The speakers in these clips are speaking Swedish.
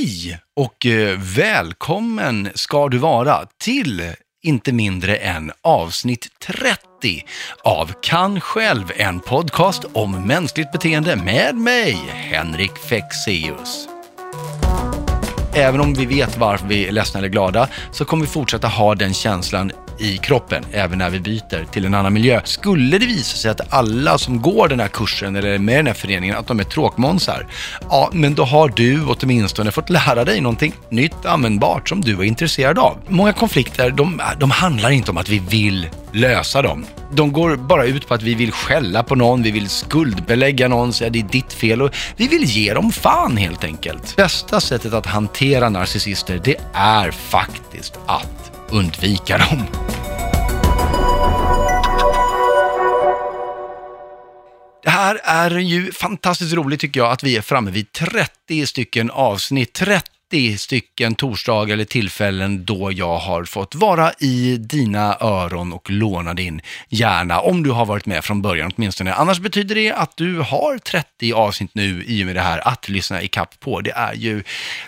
Hej och eh, välkommen ska du vara till inte mindre än avsnitt 30 av Kan själv, en podcast om mänskligt beteende med mig, Henrik Fexeus. Även om vi vet varför vi är ledsna eller glada så kommer vi fortsätta ha den känslan i kroppen även när vi byter till en annan miljö. Skulle det visa sig att alla som går den här kursen eller är med i den här föreningen att de är tråkmånsar, ja, men då har du åtminstone fått lära dig någonting nytt användbart som du är intresserad av. Många konflikter, de, de handlar inte om att vi vill lösa dem. De går bara ut på att vi vill skälla på någon, vi vill skuldbelägga någon, säga det är ditt fel och vi vill ge dem fan helt enkelt. Bästa sättet att hantera narcissister, det är faktiskt att undvika dem. Det här är ju fantastiskt roligt tycker jag att vi är framme vid 30 stycken avsnitt, 30 stycken torsdagar eller tillfällen då jag har fått vara i dina öron och låna din hjärna, om du har varit med från början åtminstone. Annars betyder det att du har 30 avsnitt nu i och med det här att lyssna i kapp på. Det är ju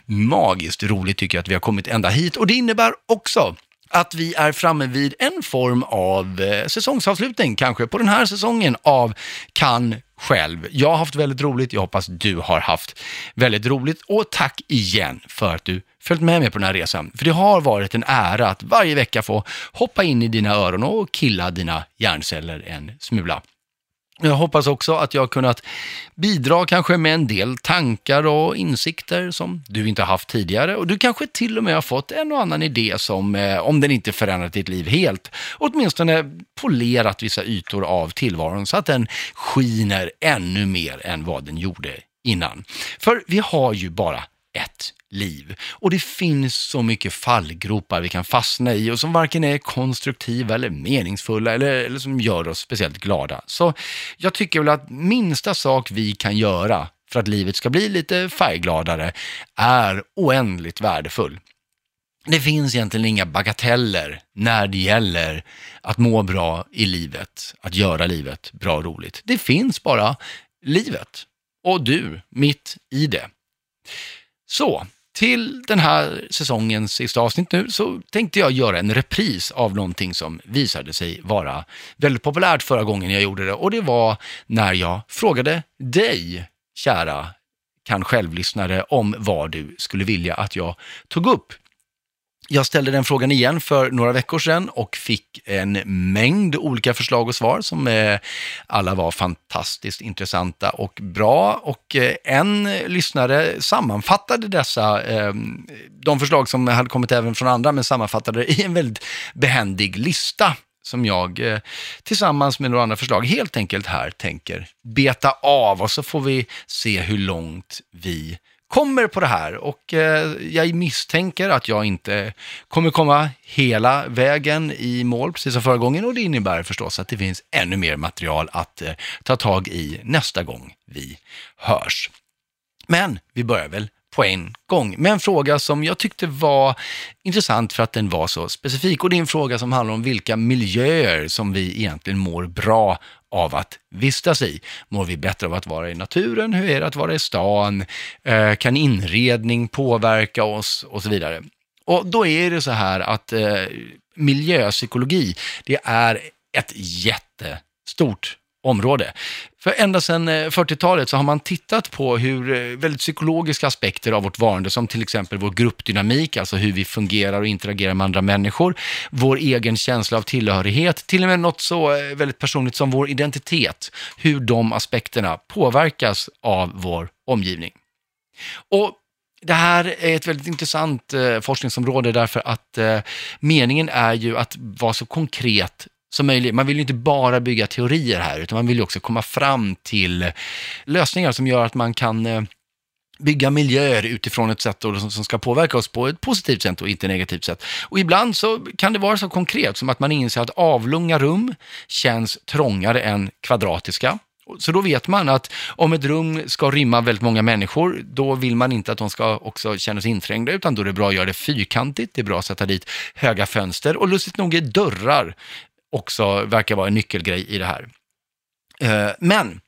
magiskt roligt tycker jag att vi har kommit ända hit och det innebär också att vi är framme vid en form av eh, säsongsavslutning kanske på den här säsongen av Kan själv. Jag har haft väldigt roligt, jag hoppas du har haft väldigt roligt och tack igen för att du följt med mig på den här resan. För det har varit en ära att varje vecka få hoppa in i dina öron och killa dina hjärnceller en smula. Jag hoppas också att jag har kunnat bidra kanske med en del tankar och insikter som du inte haft tidigare och du kanske till och med har fått en och annan idé som, eh, om den inte förändrat ditt liv helt, åtminstone polerat vissa ytor av tillvaron så att den skiner ännu mer än vad den gjorde innan. För vi har ju bara ett liv. Och det finns så mycket fallgropar vi kan fastna i och som varken är konstruktiva eller meningsfulla eller, eller som gör oss speciellt glada. Så jag tycker väl att minsta sak vi kan göra för att livet ska bli lite färggladare är oändligt värdefull. Det finns egentligen inga bagateller när det gäller att må bra i livet, att göra livet bra och roligt. Det finns bara livet och du mitt i det. Så, till den här säsongens sista avsnitt nu så tänkte jag göra en repris av någonting som visade sig vara väldigt populärt förra gången jag gjorde det. Och det var när jag frågade dig, kära kan självlyssnare, om vad du skulle vilja att jag tog upp jag ställde den frågan igen för några veckor sedan och fick en mängd olika förslag och svar som eh, alla var fantastiskt intressanta och bra. Och eh, en lyssnare sammanfattade dessa, eh, de förslag som hade kommit även från andra, men sammanfattade det i en väldigt behändig lista som jag eh, tillsammans med några andra förslag helt enkelt här tänker beta av och så får vi se hur långt vi kommer på det här och eh, jag misstänker att jag inte kommer komma hela vägen i mål, precis som förra gången, och det innebär förstås att det finns ännu mer material att eh, ta tag i nästa gång vi hörs. Men vi börjar väl på en gång med en fråga som jag tyckte var intressant för att den var så specifik. Och det är en fråga som handlar om vilka miljöer som vi egentligen mår bra av att vistas i. Mår vi bättre av att vara i naturen? Hur är det att vara i stan? Eh, kan inredning påverka oss? Och så vidare. Och då är det så här att eh, miljöpsykologi, det är ett jättestort område. För ända sedan eh, 40-talet så har man tittat på hur eh, väldigt psykologiska aspekter av vårt varande, som till exempel vår gruppdynamik, alltså hur vi fungerar och interagerar med andra människor, vår egen känsla av tillhörighet, till och med något så eh, väldigt personligt som vår identitet, hur de aspekterna påverkas av vår omgivning. Och det här är ett väldigt intressant forskningsområde därför att meningen är ju att vara så konkret som möjligt. Man vill ju inte bara bygga teorier här, utan man vill ju också komma fram till lösningar som gör att man kan eh, bygga miljöer utifrån ett sätt som ska påverka oss på ett positivt sätt och inte negativt sätt. Och ibland så kan det vara så konkret som att man inser att avlånga rum känns trångare än kvadratiska. Så då vet man att om ett rum ska rymma väldigt många människor, då vill man inte att de ska också känna sig inträngda, utan då är det bra att göra det fyrkantigt, det är bra att sätta dit höga fönster och lustigt nog är dörrar också verkar vara en nyckelgrej i det här. Eh, men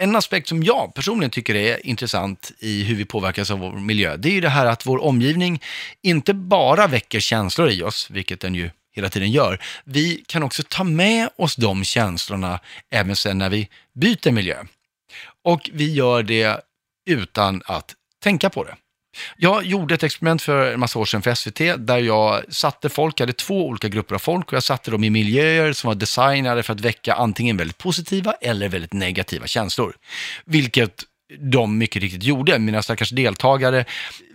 en aspekt som jag personligen tycker är intressant i hur vi påverkas av vår miljö, det är ju det här att vår omgivning inte bara väcker känslor i oss, vilket den ju hela tiden gör. Vi kan också ta med oss de känslorna även sen när vi byter miljö. Och vi gör det utan att tänka på det. Jag gjorde ett experiment för en massa år sedan för SVT där jag satte folk, jag hade två olika grupper av folk och jag satte dem i miljöer som var designade för att väcka antingen väldigt positiva eller väldigt negativa känslor. Vilket de mycket riktigt gjorde, mina stackars deltagare.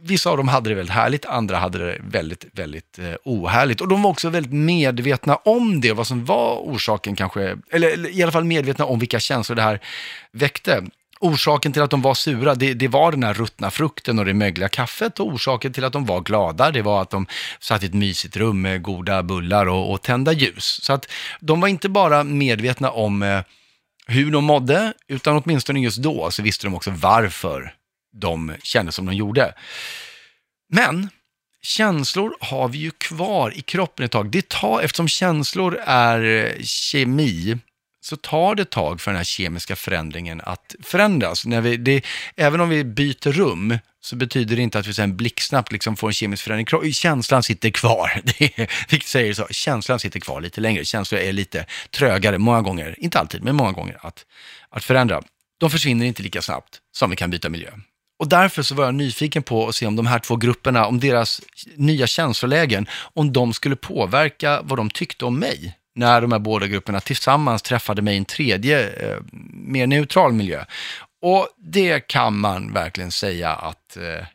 Vissa av dem hade det väldigt härligt, andra hade det väldigt, väldigt eh, ohärligt. Och de var också väldigt medvetna om det, vad som var orsaken kanske, eller, eller i alla fall medvetna om vilka känslor det här väckte orsaken till att de var sura, det, det, var den här ruttna frukten och det mögliga kaffet och orsaken till att de var glada, det var att de satt i ett mysigt rum med goda bullar och, och tända ljus. Så att de var inte bara medvetna om eh, hur de mådde, utan åtminstone just då så visste de också varför de kände som de gjorde. Men känslor har vi ju kvar i kroppen ett tag. Det tar, eftersom känslor är eh, kemi, så tar det ett tag för den här kemiska förändringen att förändras. När vi, det, även om vi byter rum så betyder det inte att vi sen blixtsnabbt liksom får en kemisk förändring. Känslan sitter kvar. vi säger så, känslan sitter kvar lite längre. Känslor är lite trögare, många gånger, inte alltid, men många gånger att, att förändra. De försvinner inte lika snabbt som vi kan byta miljö. Och därför så var jag nyfiken på att se om de här två grupperna, om deras nya känslolägen, om de skulle påverka vad de tyckte om mig när de här båda grupperna tillsammans träffade mig i en tredje, eh, mer neutral miljö. Och det kan man verkligen säga att eh,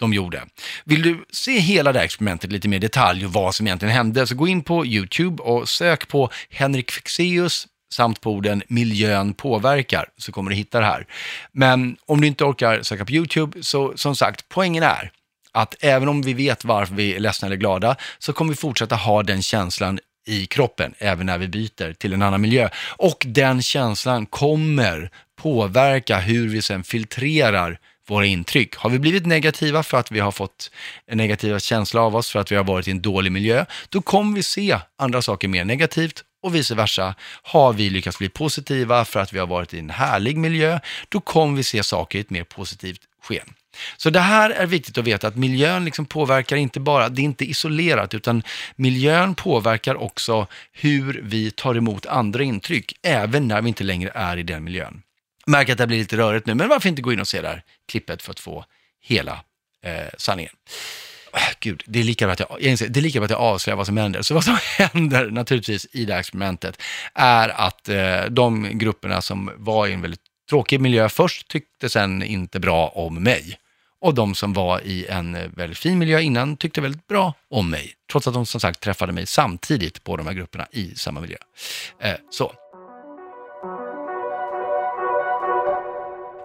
de gjorde. Vill du se hela det här experimentet lite mer i detalj och vad som egentligen hände, så gå in på YouTube och sök på Henrik Fexeus samt på orden miljön påverkar, så kommer du hitta det här. Men om du inte orkar söka på YouTube, så som sagt, poängen är att även om vi vet varför vi är ledsna eller glada, så kommer vi fortsätta ha den känslan i kroppen, även när vi byter till en annan miljö. Och den känslan kommer påverka hur vi sen filtrerar våra intryck. Har vi blivit negativa för att vi har fått en negativ känsla av oss, för att vi har varit i en dålig miljö, då kommer vi se andra saker mer negativt och vice versa. Har vi lyckats bli positiva för att vi har varit i en härlig miljö, då kommer vi se saker i ett mer positivt sken. Så det här är viktigt att veta att miljön liksom påverkar inte bara, det är inte isolerat, utan miljön påverkar också hur vi tar emot andra intryck, även när vi inte längre är i den miljön. Märker att det blir lite rörigt nu, men varför inte gå in och se det här klippet för att få hela eh, sanningen. Äh, gud, det är, lika bra att jag, jag inser, det är lika bra att jag avslöjar vad som händer. Så vad som händer naturligtvis i det här experimentet är att eh, de grupperna som var i en väldigt tråkig miljö först tyckte sen inte bra om mig. Och de som var i en väldigt fin miljö innan tyckte väldigt bra om mig. Trots att de som sagt träffade mig samtidigt på de här grupperna i samma miljö. Eh, så.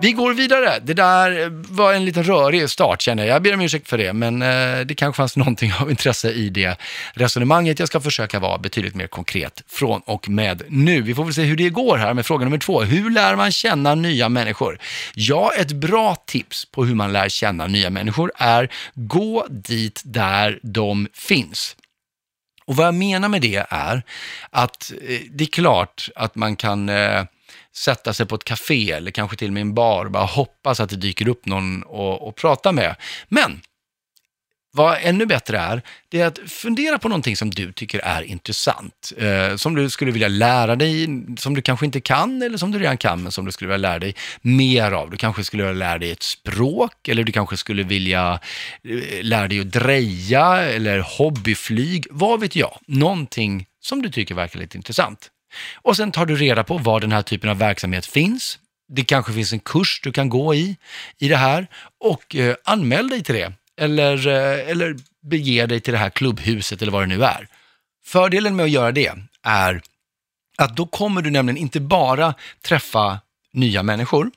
Vi går vidare. Det där var en lite rörig start känner jag. Jag ber om ursäkt för det, men eh, det kanske fanns någonting av intresse i det resonemanget. Jag ska försöka vara betydligt mer konkret från och med nu. Vi får väl se hur det går här med fråga nummer två. Hur lär man känna nya människor? Ja, ett bra tips på hur man lär känna nya människor är gå dit där de finns. Och vad jag menar med det är att eh, det är klart att man kan eh, sätta sig på ett café eller kanske till och med en bar och bara hoppas att det dyker upp någon och, och prata med. Men vad ännu bättre är, det är att fundera på någonting som du tycker är intressant. Eh, som du skulle vilja lära dig, som du kanske inte kan eller som du redan kan, men som du skulle vilja lära dig mer av. Du kanske skulle vilja lära dig ett språk eller du kanske skulle vilja eh, lära dig att dreja eller hobbyflyg. Vad vet jag? Någonting som du tycker verkar lite intressant. Och sen tar du reda på var den här typen av verksamhet finns. Det kanske finns en kurs du kan gå i, i det här och eh, anmäl dig till det. Eller, eh, eller bege dig till det här klubbhuset eller vad det nu är. Fördelen med att göra det är att då kommer du nämligen inte bara träffa nya människor.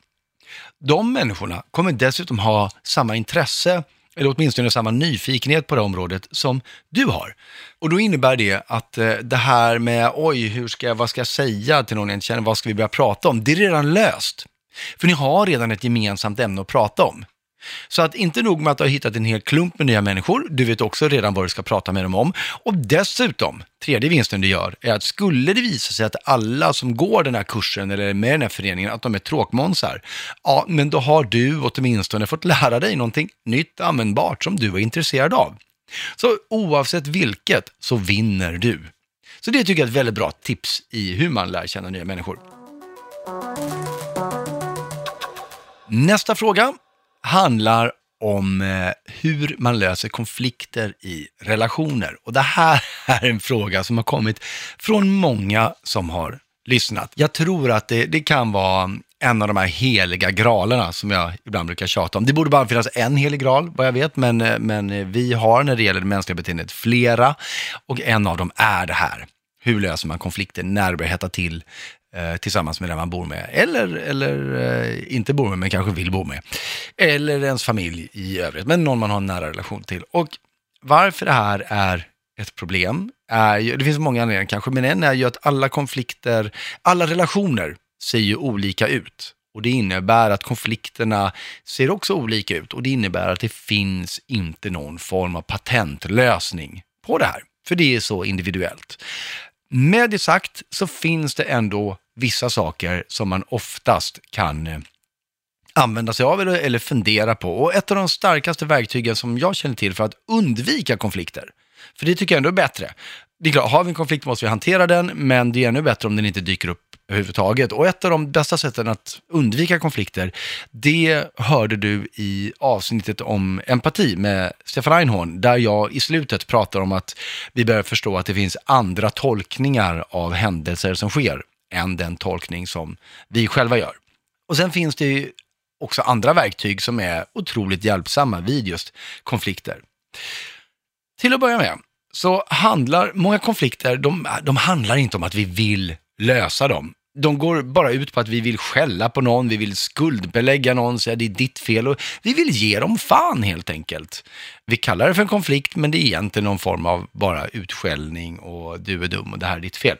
De människorna kommer dessutom ha samma intresse eller åtminstone samma nyfikenhet på det området som du har. Och då innebär det att eh, det här med, oj, hur ska vad ska jag säga till någon jag inte känner, vad ska vi börja prata om? Det är redan löst. För ni har redan ett gemensamt ämne att prata om. Så att inte nog med att du har hittat en hel klump med nya människor, du vet också redan vad du ska prata med dem om. Och dessutom, tredje vinsten du gör, är att skulle det visa sig att alla som går den här kursen eller är med i den här föreningen, att de är tråkmånsar, ja, men då har du åtminstone fått lära dig någonting nytt användbart som du är intresserad av. Så oavsett vilket så vinner du. Så det tycker jag är ett väldigt bra tips i hur man lär känna nya människor. Nästa fråga handlar om eh, hur man löser konflikter i relationer. Och det här är en fråga som har kommit från många som har lyssnat. Jag tror att det, det kan vara en av de här heliga gralerna som jag ibland brukar tjata om. Det borde bara finnas en helig gral, vad jag vet, men, eh, men vi har när det gäller det mänskliga beteendet flera och en av dem är det här. Hur löser man konflikter när det börjar hetta till Eh, tillsammans med den man bor med, eller, eller eh, inte bor med, men kanske vill bo med. Eller ens familj i övrigt, men någon man har en nära relation till. Och varför det här är ett problem, är det finns många anledningar kanske, men en är ju att alla konflikter, alla relationer ser ju olika ut. Och det innebär att konflikterna ser också olika ut och det innebär att det finns inte någon form av patentlösning på det här. För det är så individuellt. Med det sagt så finns det ändå vissa saker som man oftast kan eh, använda sig av eller, eller fundera på. Och ett av de starkaste verktygen som jag känner till för att undvika konflikter, för det tycker jag ändå är bättre. Det är klart, har vi en konflikt måste vi hantera den, men det är ännu bättre om den inte dyker upp överhuvudtaget. Och ett av de bästa sätten att undvika konflikter, det hörde du i avsnittet om empati med Stefan Einhorn, där jag i slutet pratar om att vi behöver förstå att det finns andra tolkningar av händelser som sker än den tolkning som vi själva gör. Och sen finns det ju också andra verktyg som är otroligt hjälpsamma vid just konflikter. Till att börja med så handlar många konflikter, de, de handlar inte om att vi vill lösa dem. De går bara ut på att vi vill skälla på någon, vi vill skuldbelägga någon, säga det är ditt fel och vi vill ge dem fan helt enkelt. Vi kallar det för en konflikt, men det är egentligen någon form av bara utskällning och du är dum och det här är ditt fel.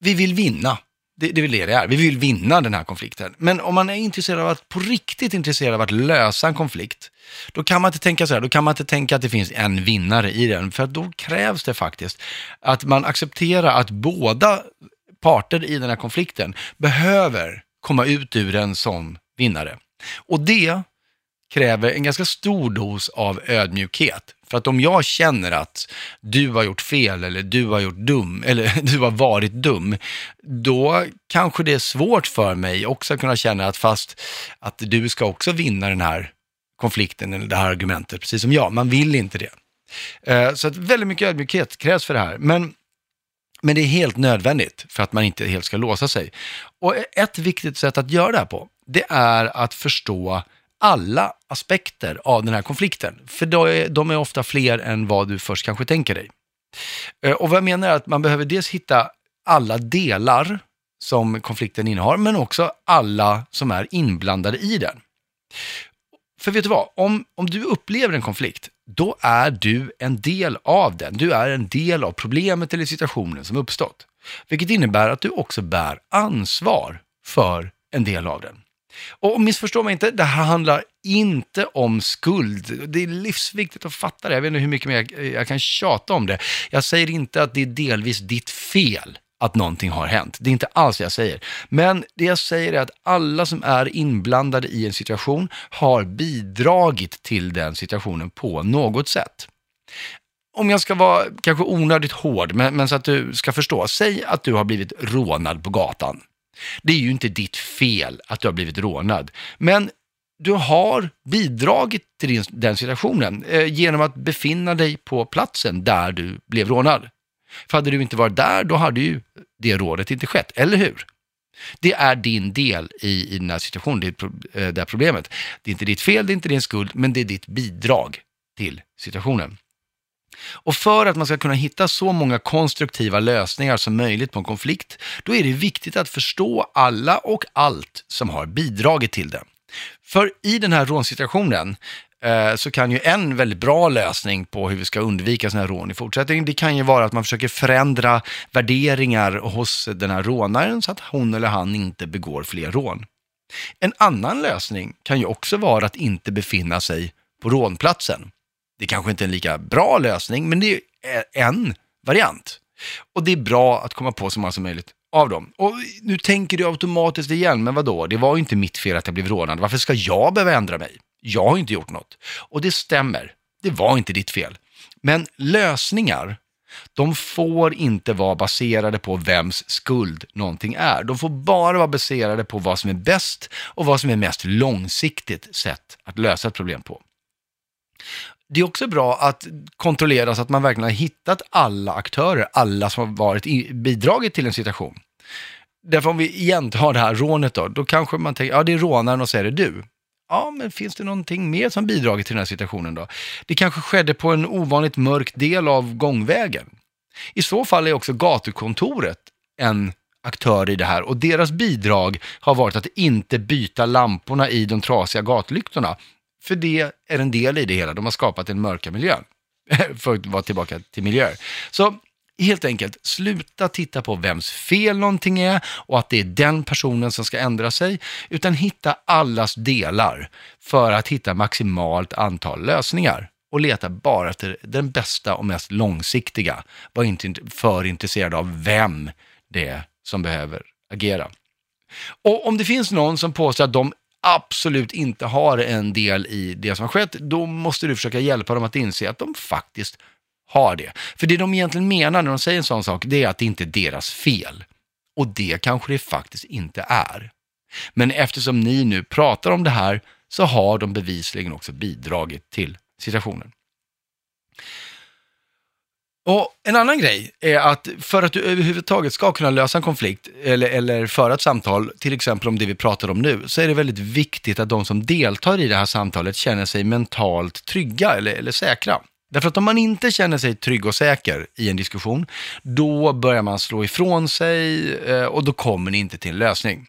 Vi vill vinna. Det, det är väl det det är. Vi vill vinna den här konflikten. Men om man är intresserad av att, på riktigt intresserad av att lösa en konflikt, då kan man inte tänka så här, då kan man inte tänka att det finns en vinnare i den, för då krävs det faktiskt att man accepterar att båda parter i den här konflikten behöver komma ut ur den som vinnare. Och det kräver en ganska stor dos av ödmjukhet. För att om jag känner att du har gjort fel eller du har gjort dum eller du har varit dum, då kanske det är svårt för mig också att kunna känna att fast att du ska också vinna den här konflikten eller det här argumentet, precis som jag. Man vill inte det. Eh, så att väldigt mycket ödmjukhet krävs för det här. Men, men det är helt nödvändigt för att man inte helt ska låsa sig. Och ett viktigt sätt att göra det här på, det är att förstå alla aspekter av den här konflikten. För de är ofta fler än vad du först kanske tänker dig. Eh, och vad jag menar är att man behöver dels hitta alla delar som konflikten innehar, men också alla som är inblandade i den. För vet du vad, om, om du upplever en konflikt, då är du en del av den. Du är en del av problemet eller situationen som uppstått. Vilket innebär att du också bär ansvar för en del av den. Och missförstå mig inte, det här handlar inte om skuld. Det är livsviktigt att fatta det. Jag vet inte hur mycket mer jag, jag kan tjata om det. Jag säger inte att det är delvis ditt fel att någonting har hänt. Det är inte alls det jag säger. Men det jag säger är att alla som är inblandade i en situation har bidragit till den situationen på något sätt. Om jag ska vara kanske onödigt hård, men, men så att du ska förstå. Säg att du har blivit rånad på gatan. Det är ju inte ditt fel att du har blivit rånad. Men du har bidragit till den situationen eh, genom att befinna dig på platsen där du blev rånad. För hade du inte varit där, då hade ju det rådet inte skett, eller hur? Det är din del i, i den här situationen, det, är eh, det här problemet. Det är inte ditt fel, det är inte din skuld, men det är ditt bidrag till situationen. Och för att man ska kunna hitta så många konstruktiva lösningar som möjligt på en konflikt, då är det viktigt att förstå alla och allt som har bidragit till den. För i den här rånsituationen eh, så kan ju en väldigt bra lösning på hur vi ska undvika sådana här rån i fortsättningen, det kan ju vara att man försöker förändra värderingar hos den här rånaren så att hon eller han inte begår fler rån. En annan lösning kan ju också vara att inte befinna sig på rånplatsen. Det kanske inte är en lika bra lösning, men det är en variant. Och det är bra att komma på så många som möjligt av dem. Och nu tänker du automatiskt igen, men vadå. Det var ju inte mitt fel att jag blev rånad. Varför ska jag behöva ändra mig? Jag har inte gjort något. Och det stämmer. Det var inte ditt fel. Men lösningar, de får inte vara baserade på vems skuld någonting är. De får bara vara baserade på vad som är bäst och vad som är mest långsiktigt sätt att lösa ett problem på. Det är också bra att kontrollera så att man verkligen har hittat alla aktörer, alla som har varit i, bidragit till en situation. Därför om vi igen tar det här rånet då, då kanske man tänker, ja det är rånaren och så är det du. Ja, men finns det någonting mer som bidragit till den här situationen då? Det kanske skedde på en ovanligt mörk del av gångvägen. I så fall är också gatukontoret en aktör i det här och deras bidrag har varit att inte byta lamporna i de trasiga gatlyktorna. För det är en del i det hela, de har skapat en mörka miljö. För att vara tillbaka till miljöer. Så helt enkelt, sluta titta på vems fel någonting är och att det är den personen som ska ändra sig, utan hitta allas delar för att hitta maximalt antal lösningar och leta bara efter den bästa och mest långsiktiga. Var inte för intresserad av vem det är som behöver agera. Och om det finns någon som påstår att de absolut inte har en del i det som har skett, då måste du försöka hjälpa dem att inse att de faktiskt har det. För det de egentligen menar när de säger en sån sak, det är att det inte är deras fel. Och det kanske det faktiskt inte är. Men eftersom ni nu pratar om det här så har de bevisligen också bidragit till situationen. Och En annan grej är att för att du överhuvudtaget ska kunna lösa en konflikt eller, eller föra ett samtal, till exempel om det vi pratar om nu, så är det väldigt viktigt att de som deltar i det här samtalet känner sig mentalt trygga eller, eller säkra. Därför att om man inte känner sig trygg och säker i en diskussion, då börjar man slå ifrån sig eh, och då kommer ni inte till en lösning.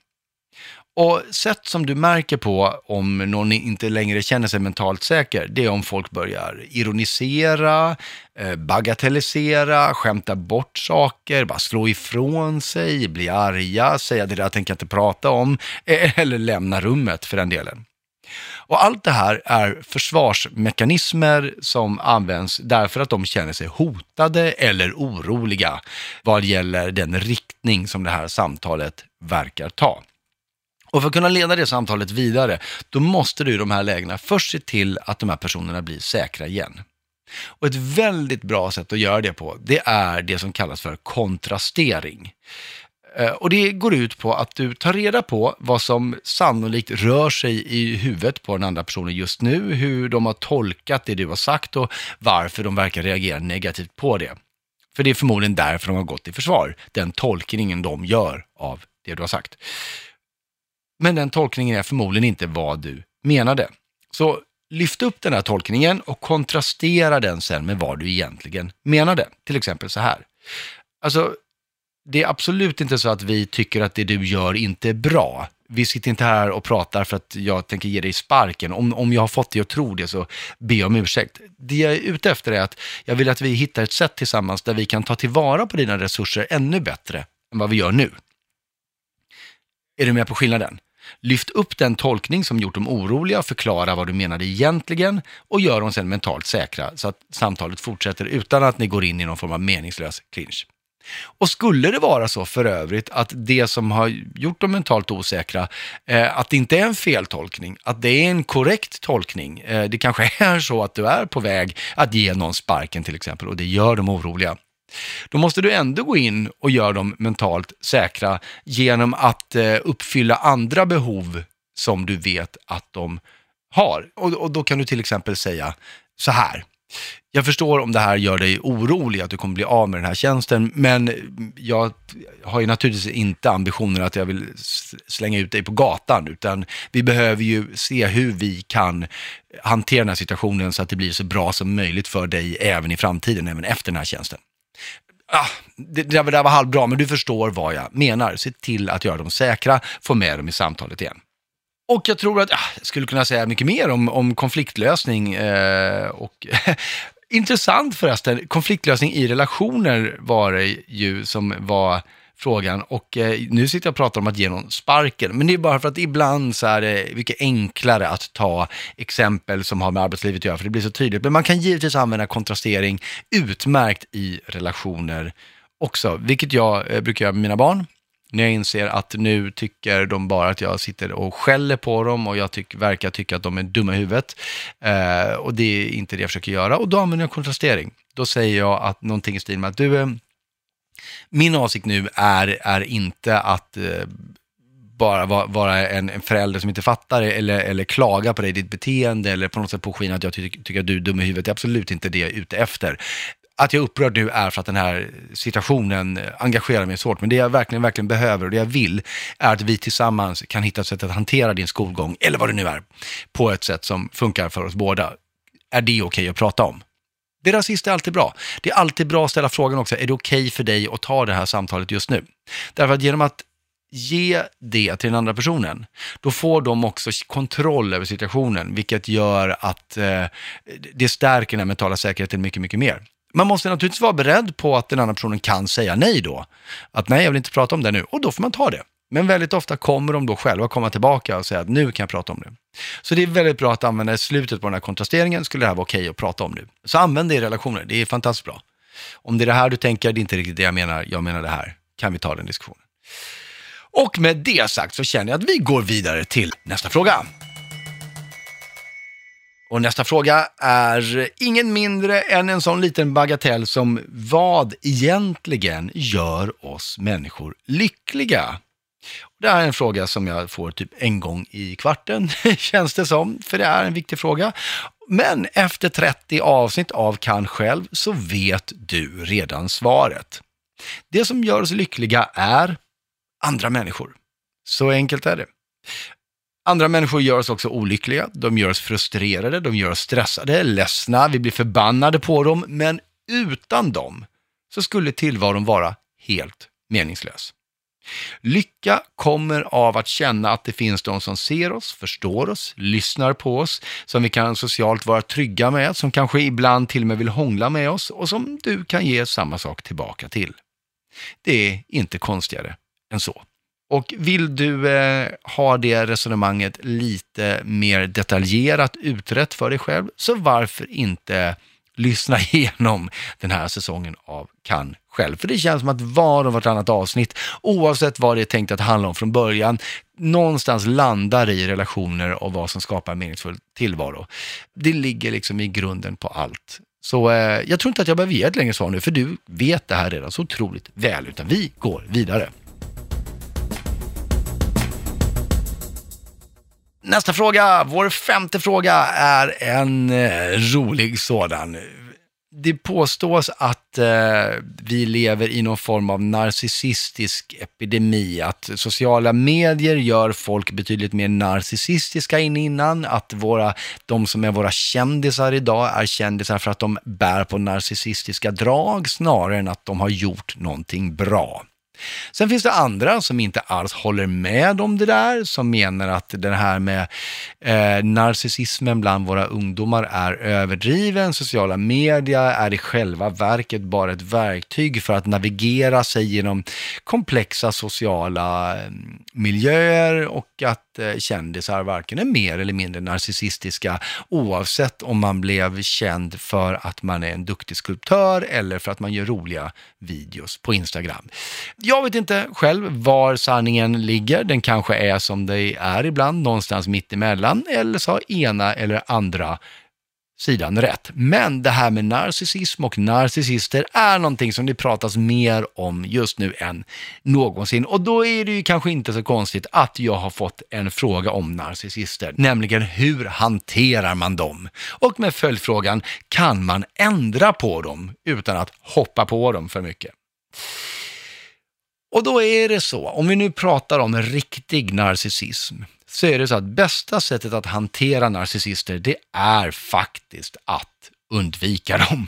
Och sätt som du märker på om någon inte längre känner sig mentalt säker, det är om folk börjar ironisera, eh, bagatellisera, skämta bort saker, bara slå ifrån sig, bli arga, säga det där tänker jag inte prata om, eh, eller lämna rummet för den delen. Och allt det här är försvarsmekanismer som används därför att de känner sig hotade eller oroliga vad gäller den riktning som det här samtalet verkar ta. Och för att kunna leda det samtalet vidare, då måste du i de här lägena först se till att de här personerna blir säkra igen. Och ett väldigt bra sätt att göra det på, det är det som kallas för kontrastering. Eh, och det går ut på att du tar reda på vad som sannolikt rör sig i huvudet på den andra personen just nu, hur de har tolkat det du har sagt och varför de verkar reagera negativt på det. För det är förmodligen därför de har gått i försvar, den tolkningen de gör av det du har sagt. Men den tolkningen är förmodligen inte vad du menade. Så lyft upp den här tolkningen och kontrastera den sen med vad du egentligen menade. Till exempel så här. Alltså, det är absolut inte så att vi tycker att det du gör inte är bra. Vi sitter inte här och pratar för att jag tänker ge dig sparken. Om, om jag har fått dig att tro det så be om ursäkt. Det jag är ute efter är att jag vill att vi hittar ett sätt tillsammans där vi kan ta tillvara på dina resurser ännu bättre än vad vi gör nu. Är du med på skillnaden? Lyft upp den tolkning som gjort dem oroliga, förklara vad du menade egentligen och gör dem sen mentalt säkra så att samtalet fortsätter utan att ni går in i någon form av meningslös clinch. Och skulle det vara så för övrigt att det som har gjort dem mentalt osäkra, eh, att det inte är en feltolkning, att det är en korrekt tolkning. Eh, det kanske är så att du är på väg att ge någon sparken till exempel och det gör dem oroliga. Då måste du ändå gå in och göra dem mentalt säkra genom att eh, uppfylla andra behov som du vet att de har. Och, och då kan du till exempel säga så här. Jag förstår om det här gör dig orolig, att du kommer bli av med den här tjänsten, men jag har ju naturligtvis inte ambitionen att jag vill slänga ut dig på gatan, utan vi behöver ju se hur vi kan hantera den här situationen så att det blir så bra som möjligt för dig även i framtiden, även efter den här tjänsten. Ah, det, det där var halvbra, men du förstår vad jag menar. Se till att göra dem säkra, få med dem i samtalet igen. Och jag tror att, ah, jag skulle kunna säga mycket mer om, om konfliktlösning. Eh, och intressant förresten, konfliktlösning i relationer var det ju som var frågan och eh, nu sitter jag och pratar om att ge någon sparken. Men det är bara för att ibland så är det mycket enklare att ta exempel som har med arbetslivet att göra, för det blir så tydligt. Men man kan givetvis använda kontrastering utmärkt i relationer också, vilket jag eh, brukar göra med mina barn. När jag inser att nu tycker de bara att jag sitter och skäller på dem och jag tyck, verkar tycka att de är dumma i huvudet. Eh, och det är inte det jag försöker göra. Och då använder jag kontrastering. Då säger jag att någonting i stil med att du, eh, min avsikt nu är, är inte att eh, bara vara, vara en, en, förälder som inte fattar eller, eller klaga på dig, ditt beteende eller på något sätt påskina att jag ty tycker att du är dum i huvudet. Det är absolut inte det jag är ute efter att jag är upprörd nu är för att den här situationen engagerar mig svårt. Men det jag verkligen, verkligen behöver och det jag vill är att vi tillsammans kan hitta ett sätt att hantera din skolgång, eller vad det nu är, på ett sätt som funkar för oss båda. Är det okej okay att prata om? Det rasist är alltid bra. Det är alltid bra att ställa frågan också, är det okej okay för dig att ta det här samtalet just nu? Därför att genom att ge det till den andra personen, då får de också kontroll över situationen, vilket gör att eh, det stärker den mentala säkerheten mycket, mycket mer. Man måste naturligtvis vara beredd på att den andra personen kan säga nej då. Att nej, jag vill inte prata om det nu. Och då får man ta det. Men väldigt ofta kommer de då själva komma tillbaka och säga att nu kan jag prata om det. Så det är väldigt bra att använda i slutet på den här kontrasteringen, skulle det här vara okej okay att prata om nu. Så använd det i relationer, det är fantastiskt bra. Om det är det här du tänker, det är inte riktigt det jag menar, jag menar det här, kan vi ta den diskussionen. Och med det sagt så känner jag att vi går vidare till nästa fråga. Och nästa fråga är ingen mindre än en sån liten bagatell som vad egentligen gör oss människor lyckliga? Det här är en fråga som jag får typ en gång i kvarten, känns det som, för det är en viktig fråga. Men efter 30 avsnitt av Kan själv så vet du redan svaret. Det som gör oss lyckliga är andra människor. Så enkelt är det. Andra människor gör oss också olyckliga, de gör oss frustrerade, de gör oss stressade, ledsna, vi blir förbannade på dem, men utan dem så skulle tillvaron vara helt meningslös. Lycka kommer av att känna att det finns de som ser oss, förstår oss, lyssnar på oss, som vi kan socialt vara trygga med, som kanske ibland till och med vill hångla med oss och som du kan ge samma sak tillbaka till. Det är inte konstigare än så. Och vill du eh, ha det resonemanget lite mer detaljerat utrett för dig själv, så varför inte lyssna igenom den här säsongen av Kan själv. För det känns som att var och vartannat avsnitt, oavsett vad det är tänkt att handla om från början, någonstans landar i relationer och vad som skapar en meningsfull tillvaro. Det ligger liksom i grunden på allt. Så eh, jag tror inte att jag behöver ge ett längre svar nu, för du vet det här redan så otroligt väl, utan vi går vidare. Nästa fråga, vår femte fråga, är en eh, rolig sådan. Det påstås att eh, vi lever i någon form av narcissistisk epidemi, att sociala medier gör folk betydligt mer narcissistiska än innan, att våra, de som är våra kändisar idag är kändisar för att de bär på narcissistiska drag snarare än att de har gjort någonting bra. Sen finns det andra som inte alls håller med om det där, som menar att det här med eh, narcissismen bland våra ungdomar är överdriven. Sociala media är i själva verket bara ett verktyg för att navigera sig genom komplexa sociala eh, miljöer och att att eh, kändisar varken är mer eller mindre narcissistiska oavsett om man blev känd för att man är en duktig skulptör eller för att man gör roliga videos på Instagram. Jag vet inte själv var sanningen ligger. Den kanske är som det är ibland, någonstans mitt emellan, eller så har ena eller andra sidan rätt. Men det här med narcissism och narcissister är någonting som det pratas mer om just nu än någonsin. Och då är det ju kanske inte så konstigt att jag har fått en fråga om narcissister, nämligen hur hanterar man dem? Och med följdfrågan, kan man ändra på dem utan att hoppa på dem för mycket? Och då är det så, om vi nu pratar om riktig narcissism, så är det så att bästa sättet att hantera narcissister, det är faktiskt att undvika dem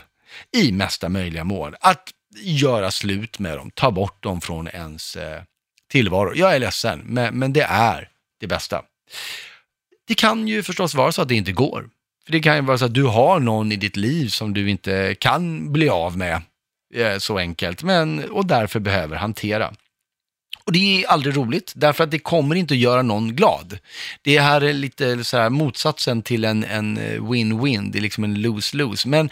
i mesta möjliga mån. Att göra slut med dem, ta bort dem från ens eh, tillvaro. Jag är ledsen, men, men det är det bästa. Det kan ju förstås vara så att det inte går. För Det kan ju vara så att du har någon i ditt liv som du inte kan bli av med eh, så enkelt, men, och därför behöver hantera. Och det är aldrig roligt, därför att det kommer inte att göra någon glad. Det här är lite så här motsatsen till en en eh, win-win, det är liksom en lose-lose. Men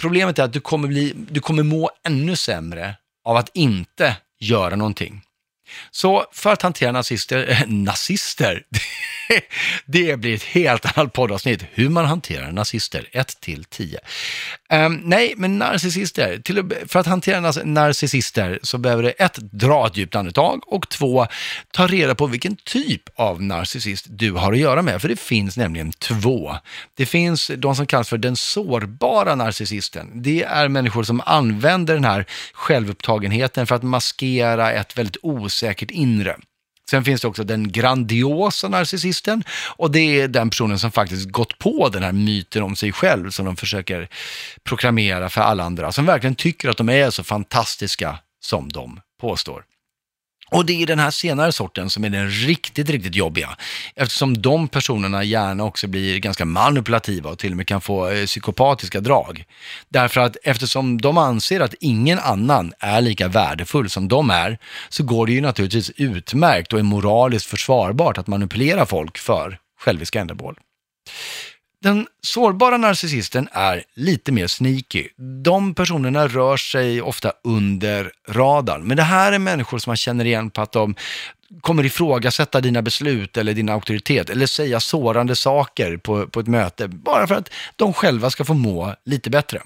problemet är att du kommer, bli, du kommer må ännu sämre av att inte göra någonting. Så för att hantera nazister, äh, nazister, det blir ett helt annat poddavsnitt, hur man hanterar nazister, 1 till 10. Um, ehm, nej, men narcissister, till, för att hantera narcissister så behöver du ett, dra ett djupt andetag och två, ta reda på vilken typ av narcissist du har att göra med, för det finns nämligen två. Det finns de som kallas för den sårbara narcissisten. Det är människor som använder den här självupptagenheten för att maskera ett väldigt osäkert inre. Sen finns det också den grandiosa narcissisten och det är den personen som faktiskt gått på den här myten om sig själv som de försöker proklamera för alla andra, som verkligen tycker att de är så fantastiska som de påstår. Och det är den här senare sorten som är den riktigt, riktigt jobbiga. Eftersom de personerna gärna också blir ganska manipulativa och till och med kan få eh, psykopatiska drag. Därför att eftersom de anser att ingen annan är lika värdefull som de är, så går det ju naturligtvis utmärkt och är moraliskt försvarbart att manipulera folk för själviska ändamål. Den sårbara narcissisten är lite mer sneaky. De personerna rör sig ofta under radarn. Men det här är människor som man känner igen på att de kommer ifrågasätta dina beslut eller din auktoritet eller säga sårande saker på, på ett möte bara för att de själva ska få må lite bättre.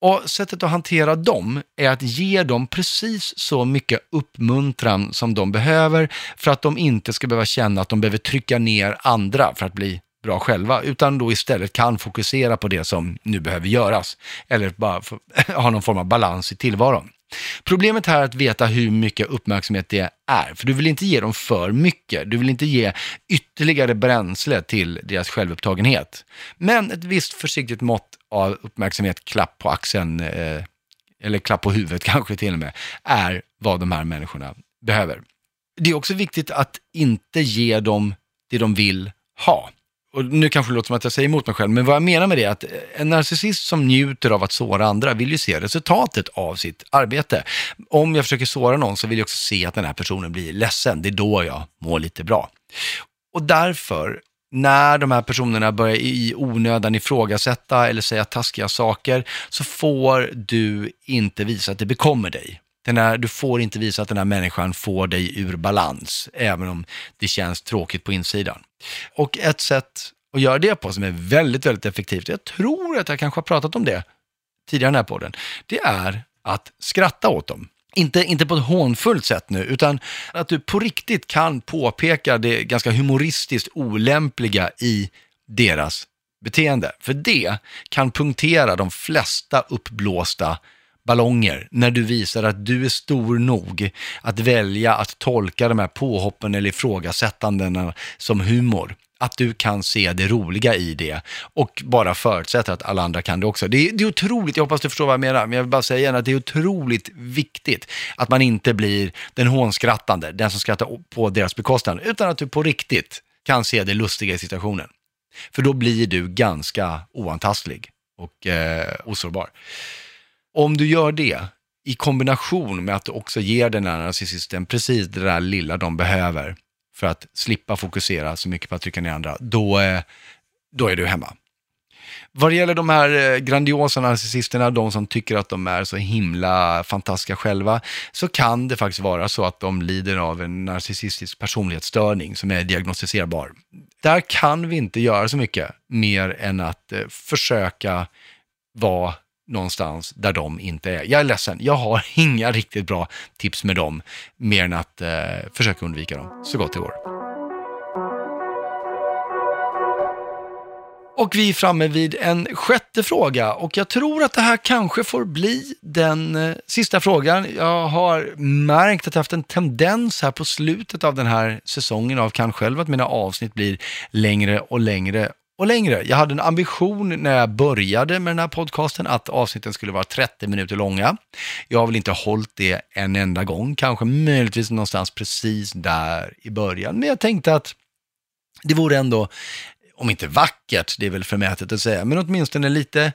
Och sättet att hantera dem är att ge dem precis så mycket uppmuntran som de behöver för att de inte ska behöva känna att de behöver trycka ner andra för att bli bra själva, utan då istället kan fokusera på det som nu behöver göras. Eller bara ha någon form av balans i tillvaron. Problemet här är att veta hur mycket uppmärksamhet det är, för du vill inte ge dem för mycket. Du vill inte ge ytterligare bränsle till deras självupptagenhet. Men ett visst försiktigt mått av uppmärksamhet, klapp på axeln, eh, eller klapp på huvudet kanske till och med, är vad de här människorna behöver. Det är också viktigt att inte ge dem det de vill ha och nu kanske det låter som att jag säger emot mig själv, men vad jag menar med det är att en narcissist som njuter av att såra andra vill ju se resultatet av sitt arbete. Om jag försöker såra någon så vill jag också se att den här personen blir ledsen. Det är då jag mår lite bra. Och därför, när de här personerna börjar i onödan ifrågasätta eller säga taskiga saker, så får du inte visa att det bekommer dig. Den här, du får inte visa att den här människan får dig ur balans, även om det känns tråkigt på insidan. Och ett sätt att göra det på som är väldigt, väldigt effektivt, jag tror att jag kanske har pratat om det tidigare i den här podden, det är att skratta åt dem. Inte, inte på ett hånfullt sätt nu, utan att du på riktigt kan påpeka det ganska humoristiskt olämpliga i deras beteende. För det kan punktera de flesta uppblåsta ballonger när du visar att du är stor nog att välja att tolka de här påhoppen eller ifrågasättandena som humor. Att du kan se det roliga i det och bara förutsätter att alla andra kan det också. Det är, det är otroligt, jag hoppas du förstår vad jag menar, men jag vill bara säga igen att det är otroligt viktigt att man inte blir den hånskrattande, den som skrattar på deras bekostnad, utan att du på riktigt kan se det lustiga i situationen. För då blir du ganska oantastlig och eh, osårbar. Om du gör det i kombination med att du också ger den här narcissisten precis det där lilla de behöver för att slippa fokusera så mycket på att trycka ner andra, då, eh, då är du hemma. Vad det gäller de här eh, grandiosa narcissisterna, de som tycker att de är så himla fantastiska själva, så kan det faktiskt vara så att de lider av en narcissistisk personlighetsstörning som är diagnostiserbar. Där kan vi inte göra så mycket mer än att eh, försöka vara någonstans där de inte är. Jag är ledsen, jag har inga riktigt bra tips med dem, mer än att eh, försöka undvika dem så gott det går. Och vi är framme vid en sjätte fråga och jag tror att det här kanske får bli den eh, sista frågan. Jag har märkt att jag haft en tendens här på slutet av den här säsongen av Kan själv att mina avsnitt blir längre och längre och längre. Jag hade en ambition när jag började med den här podcasten att avsnitten skulle vara 30 minuter långa. Jag har väl inte hållit det en enda gång, kanske möjligtvis någonstans precis där i början. Men jag tänkte att det vore ändå, om inte vackert, det är väl förmätet att säga, men åtminstone lite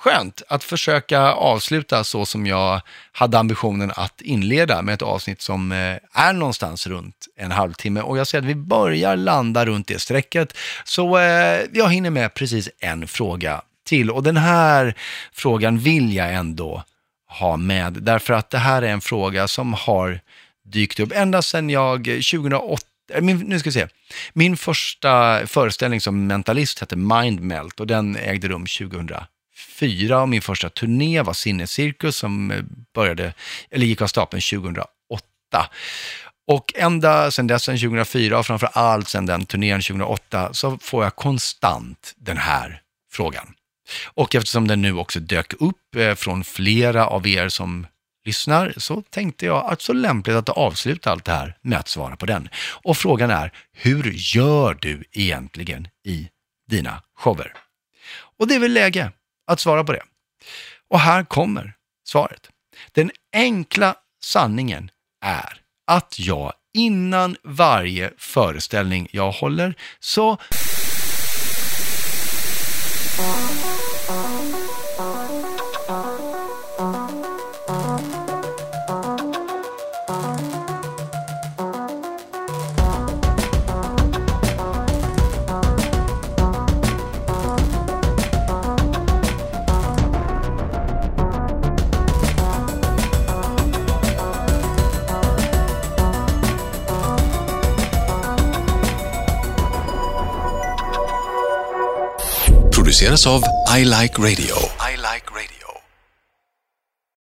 skönt att försöka avsluta så som jag hade ambitionen att inleda med ett avsnitt som eh, är någonstans runt en halvtimme. Och jag ser att vi börjar landa runt det strecket. Så eh, jag hinner med precis en fråga till. Och den här frågan vill jag ändå ha med, därför att det här är en fråga som har dykt upp ända sedan jag eh, 2008 min, nu ska vi se. Min första föreställning som mentalist hette Mindmelt och den ägde rum 2004 och min första turné var Sinnescirkus som eh, började, eller gick av stapeln 2008. Och ända sedan dess, sedan 2004 och framför allt sedan den turnén 2008 så får jag konstant den här frågan. Och eftersom den nu också dök upp eh, från flera av er som lyssnar så tänkte jag att så lämpligt att avsluta allt det här med att svara på den. Och frågan är, hur gör du egentligen i dina shower? Och det är väl läge att svara på det. Och här kommer svaret. Den enkla sanningen är att jag innan varje föreställning jag håller så produceras av I Like Radio. I like.